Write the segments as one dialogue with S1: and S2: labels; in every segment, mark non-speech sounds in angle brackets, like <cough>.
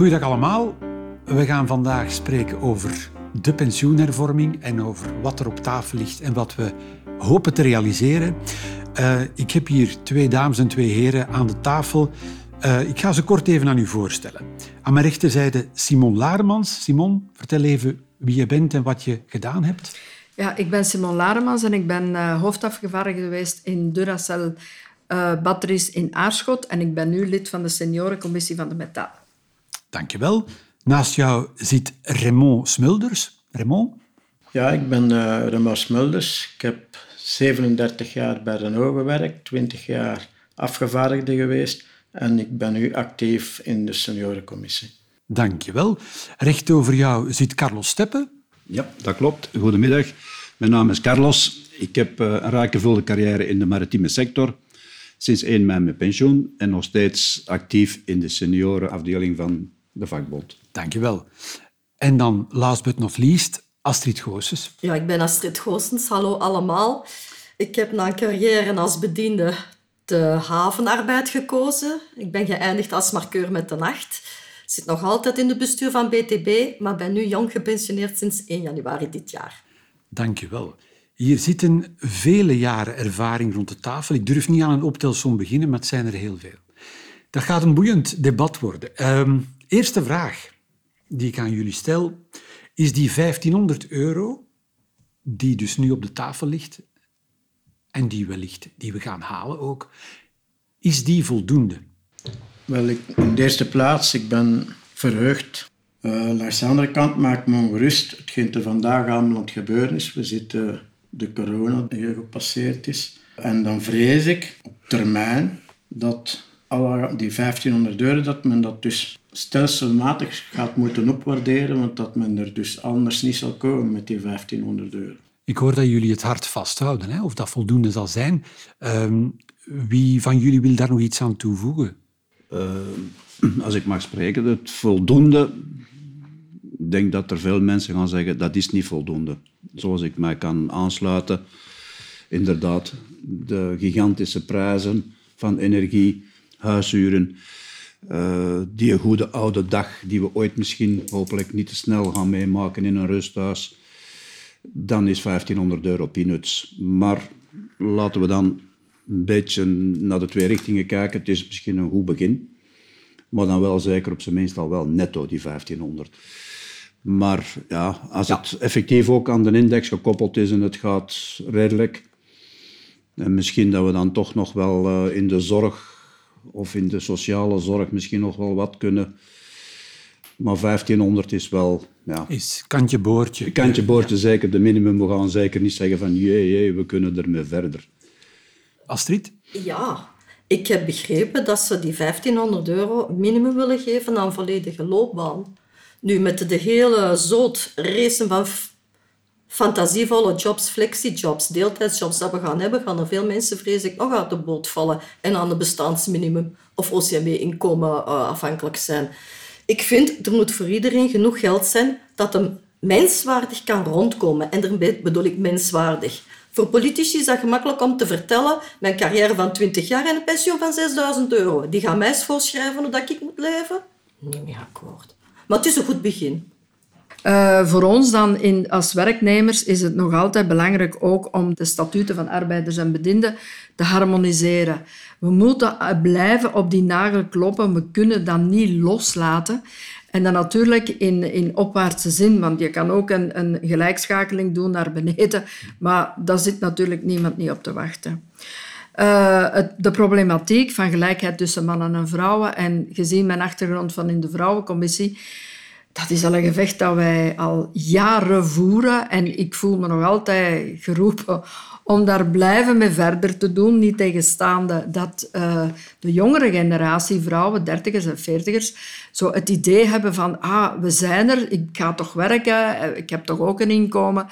S1: Goedendag allemaal. We gaan vandaag spreken over de pensioenhervorming en over wat er op tafel ligt en wat we hopen te realiseren. Uh, ik heb hier twee dames en twee heren aan de tafel. Uh, ik ga ze kort even aan u voorstellen. Aan mijn rechterzijde Simon Laremans. Simon, vertel even wie je bent en wat je gedaan hebt.
S2: Ja, ik ben Simon Laremans en ik ben uh, hoofdafgevaardigde geweest in Duracell uh, Batteries in Aarschot. En ik ben nu lid van de seniorencommissie van de Metaal.
S1: Dankjewel. Naast jou zit Raymond Smulders. Raymond?
S3: Ja, ik ben uh, Raymond Smulders. Ik heb 37 jaar bij Renault gewerkt, 20 jaar afgevaardigde geweest en ik ben nu actief in de seniorencommissie.
S1: Dankjewel. Recht over jou zit Carlos Steppen.
S4: Ja, dat klopt. Goedemiddag. Mijn naam is Carlos. Ik heb uh, een rakenvulde carrière in de maritieme sector. Sinds 1 mei met pensioen en nog steeds actief in de seniorenafdeling van de vakbond.
S1: Dankjewel. En dan, last but not least, Astrid Goossens.
S5: Ja, ik ben Astrid Goossens. Hallo allemaal. Ik heb na een carrière als bediende de havenarbeid gekozen. Ik ben geëindigd als markeur met de nacht. Ik zit nog altijd in het bestuur van BTB, maar ben nu jong gepensioneerd sinds 1 januari dit jaar.
S1: Dankjewel. Hier zitten vele jaren ervaring rond de tafel. Ik durf niet aan een optelsom beginnen, maar het zijn er heel veel. Dat gaat een boeiend debat worden. Um, eerste vraag die ik aan jullie stel, is die 1500 euro, die dus nu op de tafel ligt, en die wellicht die we gaan halen ook, is die voldoende?
S3: Wel, ik, in de eerste plaats, ik ben verheugd. Uh, langs de andere kant maakt me ongerust hetgeen er vandaag allemaal aan het gebeuren is. We zitten de corona die gepasseerd is. En dan vrees ik op termijn dat die 1500 euro, dat men dat dus stelselmatig gaat moeten opwaarderen, want dat men er dus anders niet zal komen met die 1500 euro.
S1: Ik hoor dat jullie het hard vasthouden, hè? of dat voldoende zal zijn. Uh, wie van jullie wil daar nog iets aan toevoegen? Uh, <clears throat>
S4: als ik mag spreken, het voldoende. Ik denk dat er veel mensen gaan zeggen dat is niet voldoende. Zoals ik mij kan aansluiten. Inderdaad, de gigantische prijzen van energie, huisuren, uh, die goede oude dag die we ooit misschien hopelijk niet te snel gaan meemaken in een rusthuis, dan is 1500 euro peanuts. Maar laten we dan een beetje naar de twee richtingen kijken. Het is misschien een goed begin, maar dan wel zeker op zijn minst al wel netto die 1500. Maar ja, als het effectief ook aan de index gekoppeld is en het gaat redelijk, en misschien dat we dan toch nog wel uh, in de zorg of in de sociale zorg misschien nog wel wat kunnen. Maar 1500 is wel... Ja,
S1: is kantje boordje.
S4: Kantje boordje, ja. zeker de minimum. We gaan zeker niet zeggen van jee, jee, we kunnen ermee verder.
S1: Astrid?
S5: Ja, ik heb begrepen dat ze die 1500 euro minimum willen geven aan volledige loopbaan. Nu, met de hele zoot racen van fantasievolle jobs, flexijobs, deeltijdsjobs dat we gaan hebben, gaan er veel mensen, vrees ik, nog uit de boot vallen en aan het bestaansminimum of OCMW-inkomen uh, afhankelijk zijn. Ik vind, er moet voor iedereen genoeg geld zijn dat hem menswaardig kan rondkomen. En daarmee bedoel ik menswaardig. Voor politici is dat gemakkelijk om te vertellen, mijn carrière van 20 jaar en een pensioen van 6000 euro. Die gaan mij voorschrijven hoe dat ik moet leven? Nee, niet akkoord. Maar het is een goed begin.
S2: Uh, voor ons dan in, als werknemers is het nog altijd belangrijk ook om de statuten van arbeiders en bedienden te harmoniseren. We moeten blijven op die nagel kloppen. We kunnen dat niet loslaten. En dan natuurlijk in, in opwaartse zin, want je kan ook een, een gelijkschakeling doen naar beneden, maar daar zit natuurlijk niemand niet op te wachten. Uh, de problematiek van gelijkheid tussen mannen en vrouwen, en gezien mijn achtergrond van in de vrouwencommissie, dat is al een gevecht dat wij al jaren voeren. En ik voel me nog altijd geroepen om daar blijven mee verder te doen. Niet tegenstaande dat uh, de jongere generatie, vrouwen, dertigers en veertigers, zo het idee hebben van ah, we zijn er, ik ga toch werken, eh, ik heb toch ook een inkomen.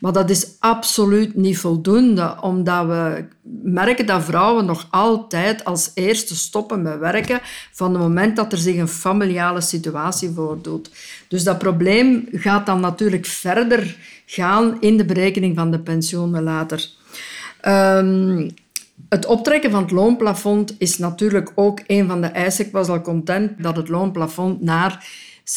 S2: Maar dat is absoluut niet voldoende, omdat we merken dat vrouwen nog altijd als eerste stoppen met werken van het moment dat er zich een familiale situatie voordoet. Dus dat probleem gaat dan natuurlijk verder gaan in de berekening van de pensioenen later. Um, Het optrekken van het loonplafond is natuurlijk ook een van de eisen. Ik was al content dat het loonplafond naar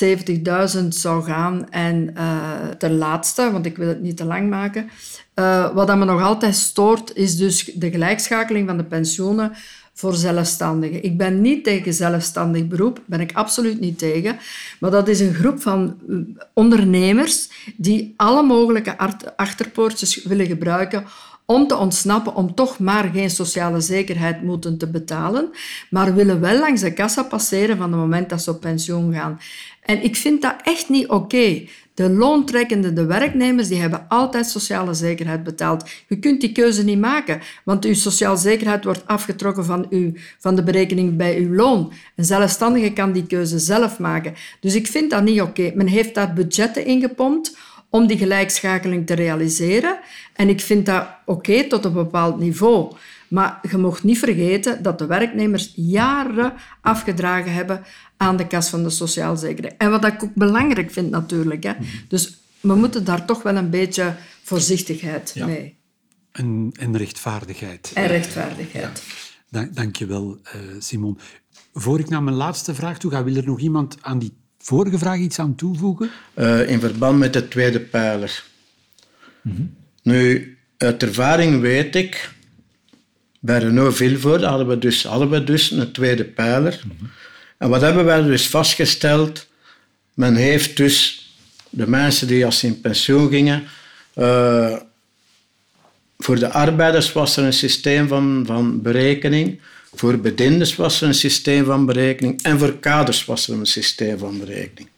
S2: 70.000 zou gaan. En uh, ten laatste, want ik wil het niet te lang maken, uh, wat me nog altijd stoort, is dus de gelijkschakeling van de pensioenen voor zelfstandigen. Ik ben niet tegen zelfstandig beroep, ben ik absoluut niet tegen. Maar dat is een groep van eh, ondernemers die alle mogelijke achterpoortjes willen gebruiken om te ontsnappen, om toch maar geen sociale zekerheid moeten te betalen, maar willen wel langs de kassa passeren van het moment dat ze op pensioen gaan. En ik vind dat echt niet oké. De loontrekkende, de werknemers, die hebben altijd sociale zekerheid betaald. Je kunt die keuze niet maken, want uw sociale zekerheid wordt afgetrokken van, uw, van de berekening bij uw loon. Een zelfstandige kan die keuze zelf maken. Dus ik vind dat niet oké. Men heeft daar budgetten ingepompt om die gelijkschakeling te realiseren. En ik vind dat oké tot een bepaald niveau. Maar je mag niet vergeten dat de werknemers jaren afgedragen hebben aan de kas van de sociaal zekerheid. En wat ik ook belangrijk vind natuurlijk. Hè. Dus we moeten daar toch wel een beetje voorzichtigheid ja. mee.
S1: En, en, rechtvaardigheid.
S2: En rechtvaardigheid.
S1: Ja. Dank, dank je wel, uh, Simon. Voor ik naar mijn laatste vraag toe ga, wil er nog iemand aan die vorige vraag iets aan toevoegen?
S3: Uh, in verband met de tweede pijler. Mm -hmm. Nu, uit ervaring weet ik, bij Renault Vilvoorde hadden we dus, hadden we dus een tweede pijler. En wat hebben wij dus vastgesteld? Men heeft dus de mensen die als in pensioen gingen, uh, voor de arbeiders was er een systeem van, van berekening, voor bediendes was er een systeem van berekening en voor kaders was er een systeem van berekening.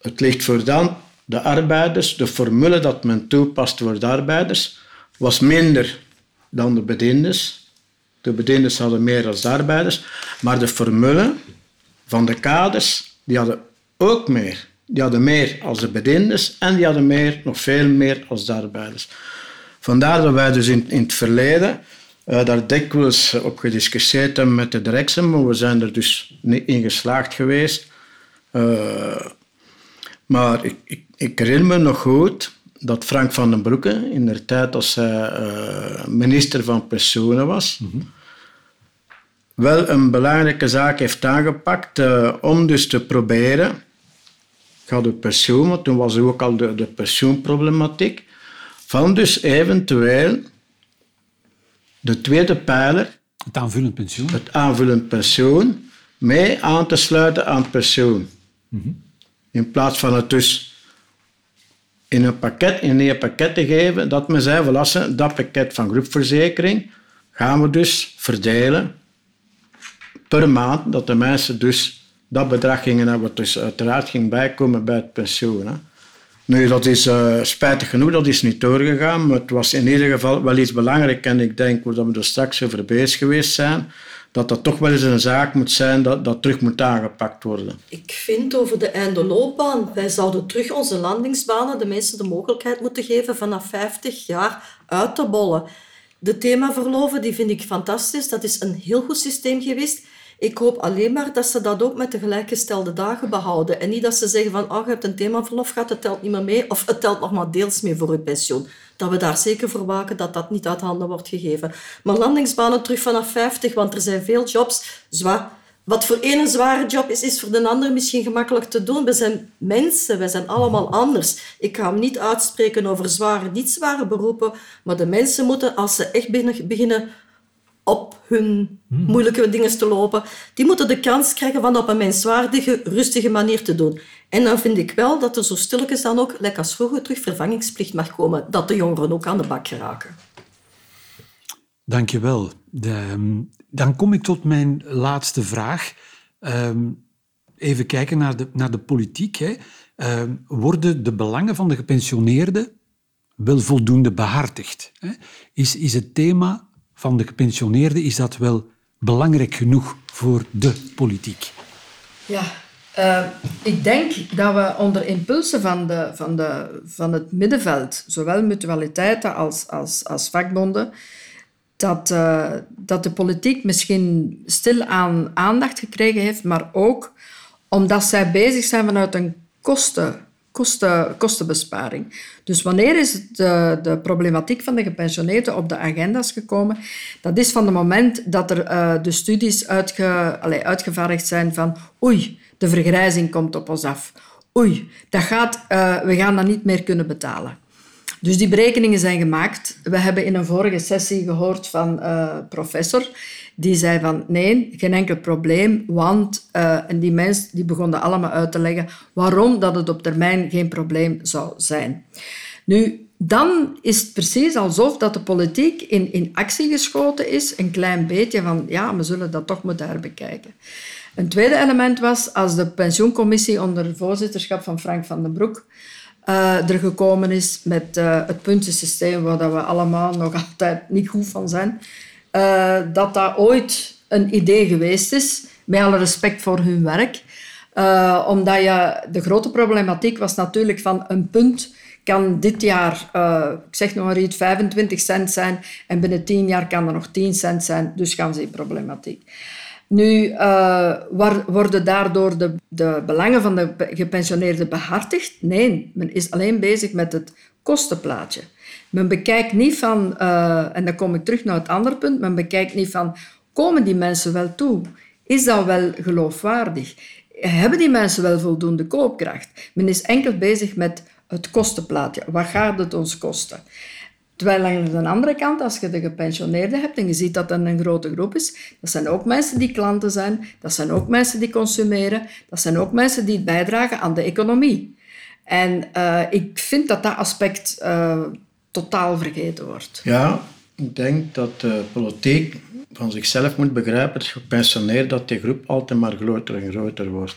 S3: Het ligt voor dan de arbeiders, de formule dat men toepast voor de arbeiders, was minder dan de bediendes. De bediendes hadden meer als de arbeiders, maar de formule van de kaders, die hadden ook meer. Die hadden meer als de bediendes en die hadden meer, nog veel meer als de arbeiders. Vandaar dat wij dus in, in het verleden uh, daar dikwijls op gediscussieerd hebben met de directie, maar we zijn er dus niet in geslaagd geweest. Uh, maar ik, ik, ik, herinner me nog goed dat Frank van den Broeke, in de tijd als hij uh, minister van Pensioenen was, mm -hmm. wel een belangrijke zaak heeft aangepakt uh, om dus te proberen, ik had de pensioen, want toen was er ook al de, de pensioenproblematiek, van dus eventueel de tweede pijler,
S1: het aanvullend pensioen,
S3: het aanvullend pensioen mee aan te sluiten aan het pensioen. Mm -hmm. In plaats van het dus in een pakket, in een pakket te geven, dat men zei, verlassen, dat pakket van groepverzekering gaan we dus verdelen per maand, dat de mensen dus dat bedrag gingen hebben, wat dus uiteraard ging bijkomen bij het pensioen. Hè. Nu, dat is uh, spijtig genoeg, dat is niet doorgegaan, maar het was in ieder geval wel iets belangrijk en ik denk dat we er straks over bezig geweest zijn, dat dat toch wel eens een zaak moet zijn dat, dat terug moet aangepakt worden.
S5: Ik vind over de eindeloopbaan, wij zouden terug onze landingsbanen de mensen de mogelijkheid moeten geven vanaf 50 jaar uit te bollen. De themaverloven die vind ik fantastisch. Dat is een heel goed systeem geweest. Ik hoop alleen maar dat ze dat ook met de gelijkgestelde dagen behouden. En niet dat ze zeggen van, oh, je hebt een themaverlof gehad, het telt niet meer mee. Of het telt nog maar deels mee voor je pensioen. Dat we daar zeker voor waken dat dat niet uit handen wordt gegeven. Maar landingsbanen terug vanaf 50, want er zijn veel jobs. Zwaar. Wat voor een een zware job is, is voor de ander misschien gemakkelijk te doen. We zijn mensen, we zijn allemaal anders. Ik ga hem niet uitspreken over zware, niet zware beroepen, maar de mensen moeten, als ze echt beginnen op hun moeilijke dingen te lopen, die moeten de kans krijgen van op een menswaardige, rustige manier te doen. En dan vind ik wel dat er zo stilletjes dan ook, lekker als vroeger, terug vervangingsplicht mag komen, dat de jongeren ook aan de bak geraken.
S1: Dank je wel. dan kom ik tot mijn laatste vraag. Um, even kijken naar de, naar de politiek. Hè. Um, worden de belangen van de gepensioneerden wel voldoende behartigd? Hè? Is, is het thema van de gepensioneerden, is dat wel belangrijk genoeg voor de politiek?
S2: Ja, uh, ik denk dat we onder impulsen van, de, van, de, van het middenveld, zowel mutualiteiten als, als, als vakbonden, dat, uh, dat de politiek misschien stil aan aandacht gekregen heeft, maar ook omdat zij bezig zijn vanuit een kosten kosten, kostenbesparing. Dus wanneer is de, de, problematiek van de gepensioneerden op de agenda's gekomen? Dat is van het moment dat er uh, de studies uitge, allez, uitgevaardigd zijn van oei, de vergrijzing komt op ons af. Oei, dat gaat, uh, we gaan dat niet meer kunnen betalen. Dus die berekeningen zijn gemaakt. We hebben in een vorige sessie gehoord van uh, professor die zei van nee, geen enkel probleem, want... Uh, en die mensen die begonnen allemaal uit te leggen waarom dat het op termijn geen probleem zou zijn. Nu, dan is het precies alsof dat de politiek in, in actie geschoten is, een klein beetje van ja, we zullen dat toch moeten herbekijken. Een tweede element was als de pensioencommissie onder voorzitterschap van Frank van den Broek uh, er gekomen is met uh, het puntensysteem, waar we allemaal nog <laughs> altijd niet goed van zijn, uh, dat dat ooit een idee geweest is, met alle respect voor hun werk. Omdat je, de grote problematiek was natuurlijk van een punt kan dit jaar, ik zeg nog maar iets, 25 cent zijn en binnen 10 jaar kan er nog 10 cent zijn, dus gaan ze problematiek. Nu uh, worden daardoor de, de belangen van de gepensioneerden behartigd? Nee, men is alleen bezig met het kostenplaatje. Men bekijkt niet van, uh, en dan kom ik terug naar het andere punt, men bekijkt niet van, komen die mensen wel toe? Is dat wel geloofwaardig? Hebben die mensen wel voldoende koopkracht? Men is enkel bezig met het kostenplaatje. Wat gaat het ons kosten? Terwijl aan de andere kant, als je de gepensioneerden hebt en je ziet dat dat een grote groep is, dat zijn ook mensen die klanten zijn, dat zijn ook mensen die consumeren, dat zijn ook mensen die bijdragen aan de economie. En uh, ik vind dat dat aspect uh, totaal vergeten wordt.
S3: Ja, ik denk dat de politiek van zichzelf moet begrijpen, het gepensioneerd, dat die groep altijd maar groter en groter wordt.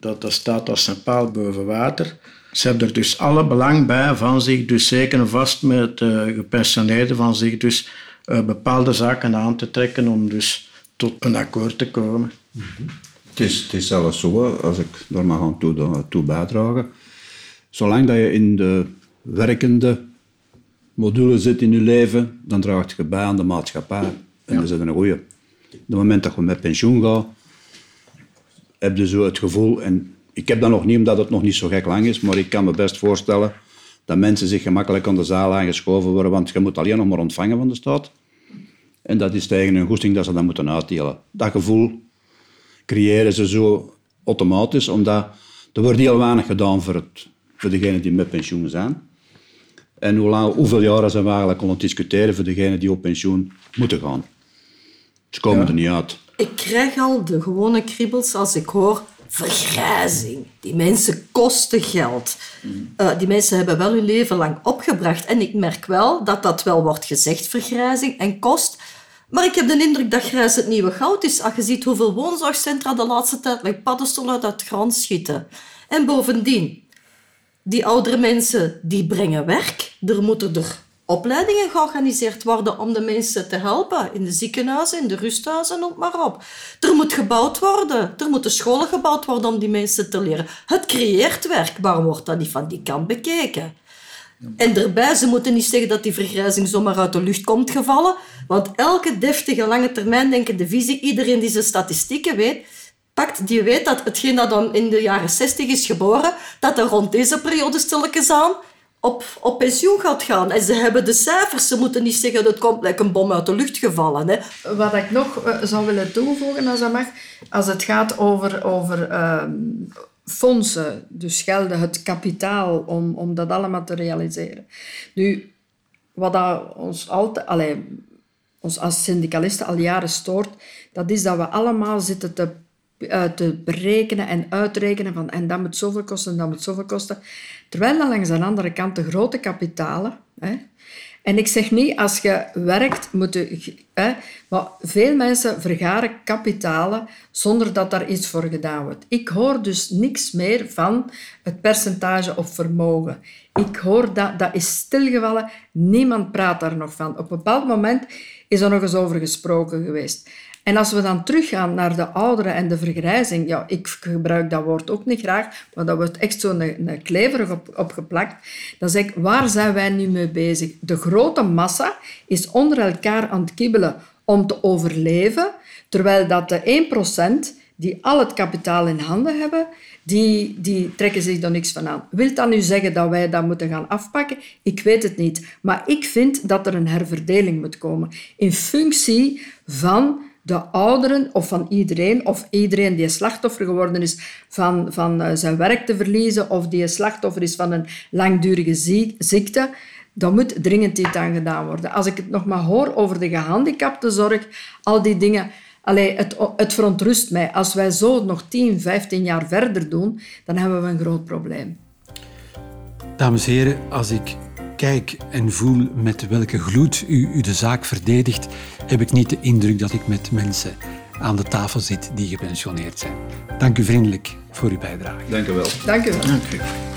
S3: Dat dat staat als een paal boven water. Ze hebben er dus alle belang bij van zich, dus zeker en vast met uh, gepensioneerden, van zich dus uh, bepaalde zaken aan te trekken om dus tot een akkoord te komen.
S4: Mm -hmm. het, is, het is zelfs zo, als ik daar mag aan toe, toe bijdragen, zolang dat je in de werkende module zit in je leven, dan draagt je bij aan de maatschappij. En ja. dat is een goeie. Op het moment dat je met pensioen gaat, heb je zo het gevoel, en ik heb dat nog niet omdat het nog niet zo gek lang is, maar ik kan me best voorstellen dat mensen zich gemakkelijk aan de zaal aangeschoven worden, want je moet alleen nog maar ontvangen van de staat. En dat is tegen een goesting dat ze dat moeten uitdelen. Dat gevoel creëren ze zo automatisch, omdat er wordt heel weinig gedaan voor, het, voor degenen die met pensioen zijn. En hoe lang, hoeveel jaren zijn we eigenlijk aan het discussiëren voor degenen die op pensioen moeten gaan? Ze komen ja. er niet uit.
S5: Ik krijg al de gewone kriebels als ik hoor vergrijzing. Die mensen kosten geld. Mm. Uh, die mensen hebben wel hun leven lang opgebracht. En ik merk wel dat dat wel wordt gezegd, vergrijzing en kost. Maar ik heb de indruk dat grijs het nieuwe goud is. Als je ziet hoeveel woonzorgcentra de laatste tijd met paddenstoelen uit het grond schieten. En bovendien, die oudere mensen die brengen werk. Er moeten er opleidingen georganiseerd worden om de mensen te helpen. In de ziekenhuizen, in de rusthuizen, noem maar op. Er moet gebouwd worden. Er moeten scholen gebouwd worden om die mensen te leren. Het creëert werk. Waarom wordt dat niet van die kant bekeken? En daarbij, ze moeten niet zeggen dat die vergrijzing zomaar uit de lucht komt gevallen. Want elke deftige, lange termijn denkende visie, iedereen die zijn statistieken weet, pakt, die weet dat hetgeen dat dan in de jaren 60 is geboren, dat er rond deze periode stilletjes aan op, op pensioen gaat gaan. En ze hebben de cijfers. Ze moeten niet zeggen dat het komt like een bom uit de lucht gevallen. Hè.
S2: Wat ik nog uh, zou willen toevoegen, als dat mag, als het gaat over, over uh, fondsen, dus gelden, het kapitaal om, om dat allemaal te realiseren. Nu, wat dat ons altijd... Allez, ons als syndicalisten al jaren stoort, dat is dat we allemaal zitten te te berekenen en uitrekenen van en dat moet zoveel kosten en dat moet zoveel kosten. Terwijl dan langs de andere kant de grote kapitalen... Hè, en ik zeg niet, als je werkt, moet je... Maar veel mensen vergaren kapitalen zonder dat daar iets voor gedaan wordt. Ik hoor dus niks meer van het percentage op vermogen. Ik hoor dat, dat is stilgevallen. Niemand praat daar nog van. Op een bepaald moment is er nog eens over gesproken geweest. En als we dan teruggaan naar de ouderen en de vergrijzing, ja, ik gebruik dat woord ook niet graag, maar dat wordt echt zo'n een, een kleverig op, opgeplakt, dan zeg ik, waar zijn wij nu mee bezig? De grote massa is onder elkaar aan het kibbelen om te overleven, terwijl dat de 1% die al het kapitaal in handen hebben, die, die trekken zich er niks van aan. Wilt dat nu zeggen dat wij dat moeten gaan afpakken? Ik weet het niet. Maar ik vind dat er een herverdeling moet komen in functie van de ouderen of van iedereen, of iedereen die slachtoffer geworden is van, van eh, zijn werk te verliezen of die slachtoffer is van een langdurige ziekte, dan moet dringend iets aan gedaan worden. Als ik het nog maar hoor over de gehandicaptenzorg, al die dingen, Allee, het, het verontrust mij. Als wij zo nog 10, 15 jaar verder doen, dan hebben we een groot probleem.
S1: Dames en heren, als ik kijk en voel met welke gloed u, u de zaak verdedigt, heb ik niet de indruk dat ik met mensen aan de tafel zit die gepensioneerd zijn. Dank u vriendelijk voor uw bijdrage.
S4: Dank u wel.
S2: Dank u wel.
S3: Dank u.